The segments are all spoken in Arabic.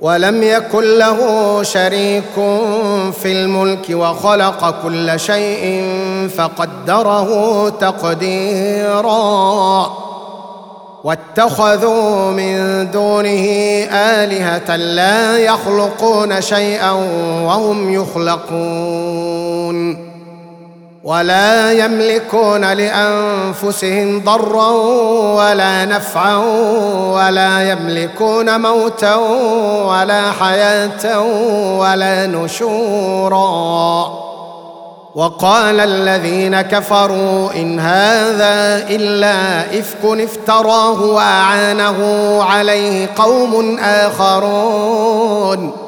ولم يكن له شريك في الملك وخلق كل شيء فقدره تقديرا. واتخذوا من دونه آلهة لا يخلقون شيئا وهم يخلقون. ولا يملكون لأنفسهم ضرا ولا نفعا ولا يملكون موتا ولا حياة ولا نشورا. وقال الذين كفروا إن هذا إلا إفك افتراه وأعانه عليه قوم آخرون.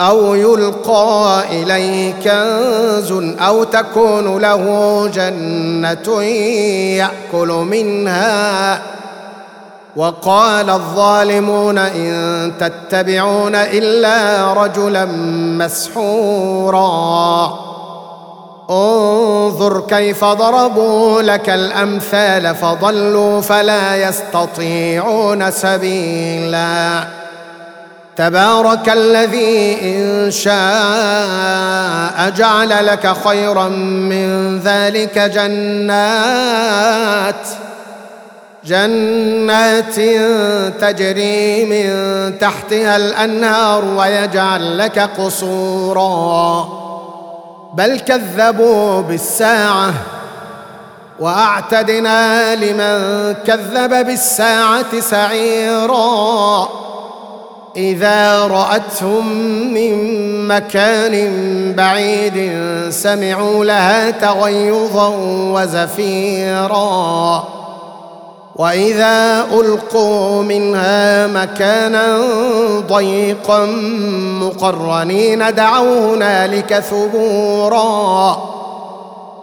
أو يلقى اليه كنز أو تكون له جنة يأكل منها. وقال الظالمون إن تتبعون إلا رجلا مسحورا. انظر كيف ضربوا لك الأمثال فضلوا فلا يستطيعون سبيلا. تبارك الذي إن شاء جعل لك خيرا من ذلك جنات جنات تجري من تحتها الأنهار ويجعل لك قصورا. بل كذبوا بالساعة وأعتدنا لمن كذب بالساعة سعيرا. إذا رأتهم من مكان بعيد سمعوا لها تغيظا وزفيرا. وإذا ألقوا منها مكانا ضيقا مقرنين دعوا هنالك ثبورا.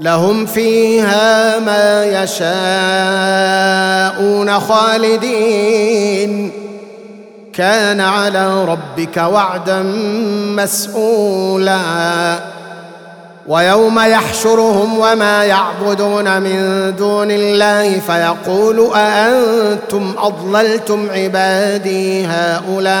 لهم فيها ما يشاءون خالدين. كان على ربك وعدا مسؤولا. ويوم يحشرهم وما يعبدون من دون الله فيقول أأنتم أضللتم عبادي هؤلاء؟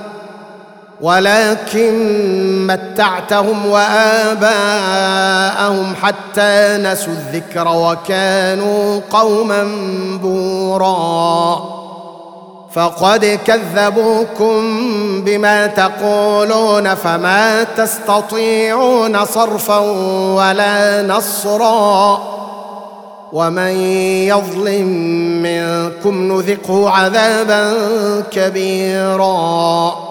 ولكن متعتهم وآباءهم حتى نسوا الذكر وكانوا قوما بورا. فقد كذبوكم بما تقولون فما تستطيعون صرفا ولا نصرا. ومن يظلم منكم نذقه عذابا كبيرا.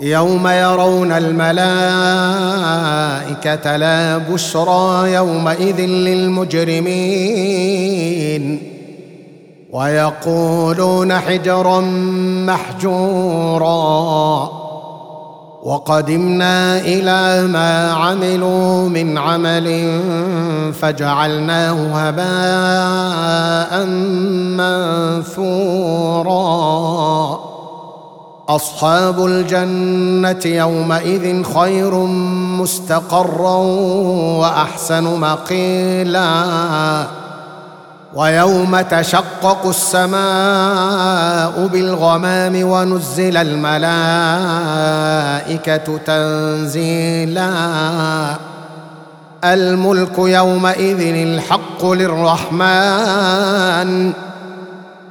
يوم يرون الملائكة لا بشرى يومئذ للمجرمين. ويقولون حجرا محجورا. وقدمنا إلى ما عملوا من عمل فجعلناه هباء منثورا. أصحاب الجنة يومئذ خير مستقرا وأحسن مقيلا. ويوم تشقق السماء بالغمام ونزل الملائكة تنزيلا. الملك يومئذ الحق للرحمن.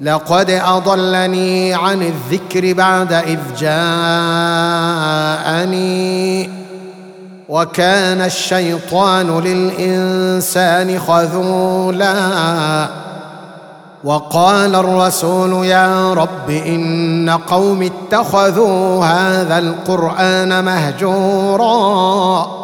لقد أضلني عن الذكر بعد إذ جاءني. وكان الشيطان للإنسان خذولا. وقال الرسول يا رب إن قوم اتخذوا هذا القرآن مهجورا.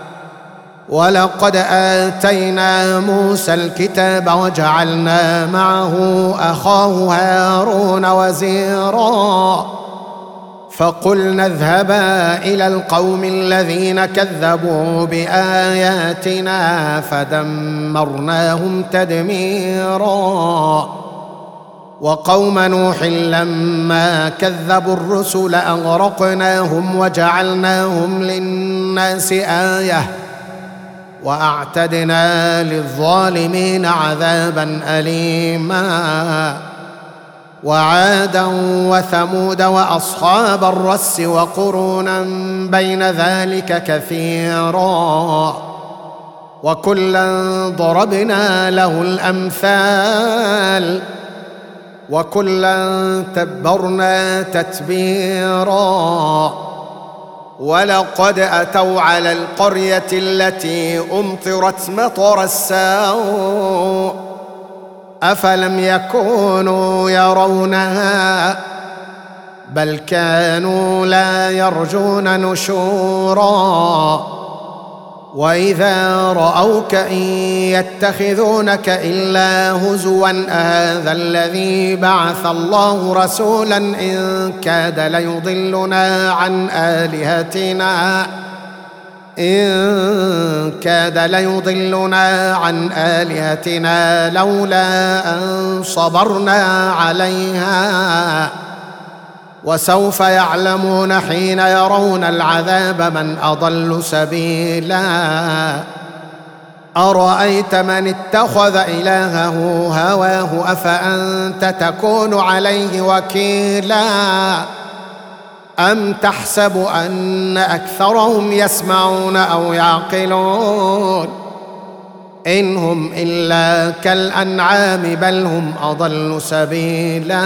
ولقد آتينا موسى الكتاب وجعلنا معه أخاه هارون وزيرا. فقلنا اذهبا إلى القوم الذين كذبوا بآياتنا فدمرناهم تدميرا. وقوم نوح لما كذبوا الرسل أغرقناهم وجعلناهم للناس آية. وأعتدنا للظالمين عذابا اليما. وعادا وثمود وأصحاب الرس وقرونا بين ذلك كثيرا. وكلا ضربنا له الأمثال. وكلا تبرنا تتبيرا. ولقد أتوا على القرية التي أمطرت مطر السوء أفلم يكونوا يرونها بل كانوا لا يرجون نشورا وإذا رأوك إن يتخذونك إلا هزوا هذا الذي بعث الله رسولا إن كاد ليضلنا عن آلهتنا إن كاد ليضلنا عن آلهتنا لولا أن صبرنا عليها. وسوف يعلمون حين يرون العذاب من أضل سبيلا. أرأيت من اتخذ إلهه هواه أفأنت تكون عليه وكيلا؟ أم تحسب أن أكثرهم يسمعون أو يعقلون؟ إن هم إلا كالأنعام بل هم أضل سبيلا.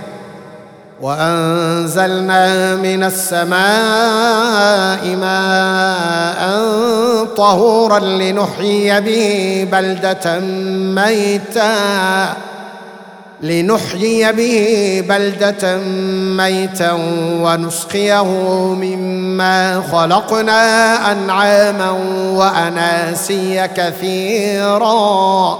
وأنزلنا من السماء ماء طهورا لنحيي به بلدة ميتا لنحيي به بلدة ميتا ونسقيه مما خلقنا أنعاما وأناسيا كثيرا.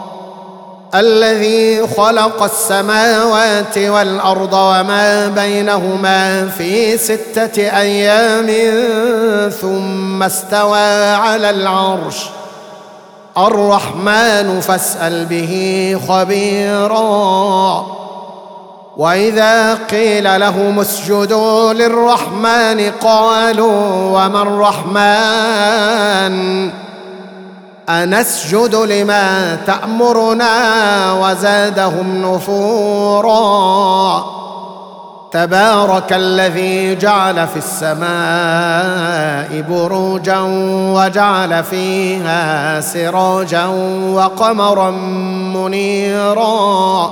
الذي خلق السماوات والأرض وما بينهما في ستة أيام ثم استوى على العرش. الرحمن فاسأل به خبيرا. وإذا قيل لهم اسجدوا للرحمن قالوا وما الرحمن؟ أنسجد لما تأمرنا وزادهم نفورا. تبارك الذي جعل في السماء بروجا وجعل فيها سراجا وقمرا منيرا.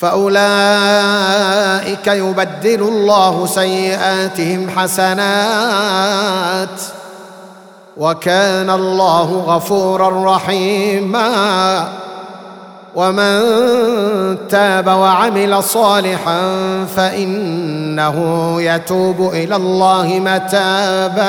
فأولئك يبدل الله سيئاتهم حسنات. وكان الله غفورا رحيما. ومن تاب وعمل صالحا فإنه يتوب إلى الله متابا.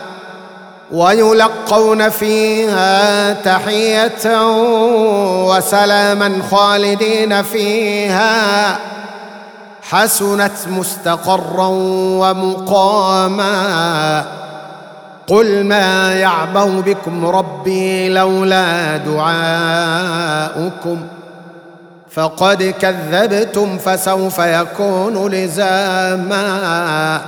ويلقون فيها تحية وسلاما خالدين فيها. حسنت مستقرا ومقاما. قل ما يعبأ بكم ربي لولا دعاؤكم. فقد كذبتم فسوف يكون لزاما.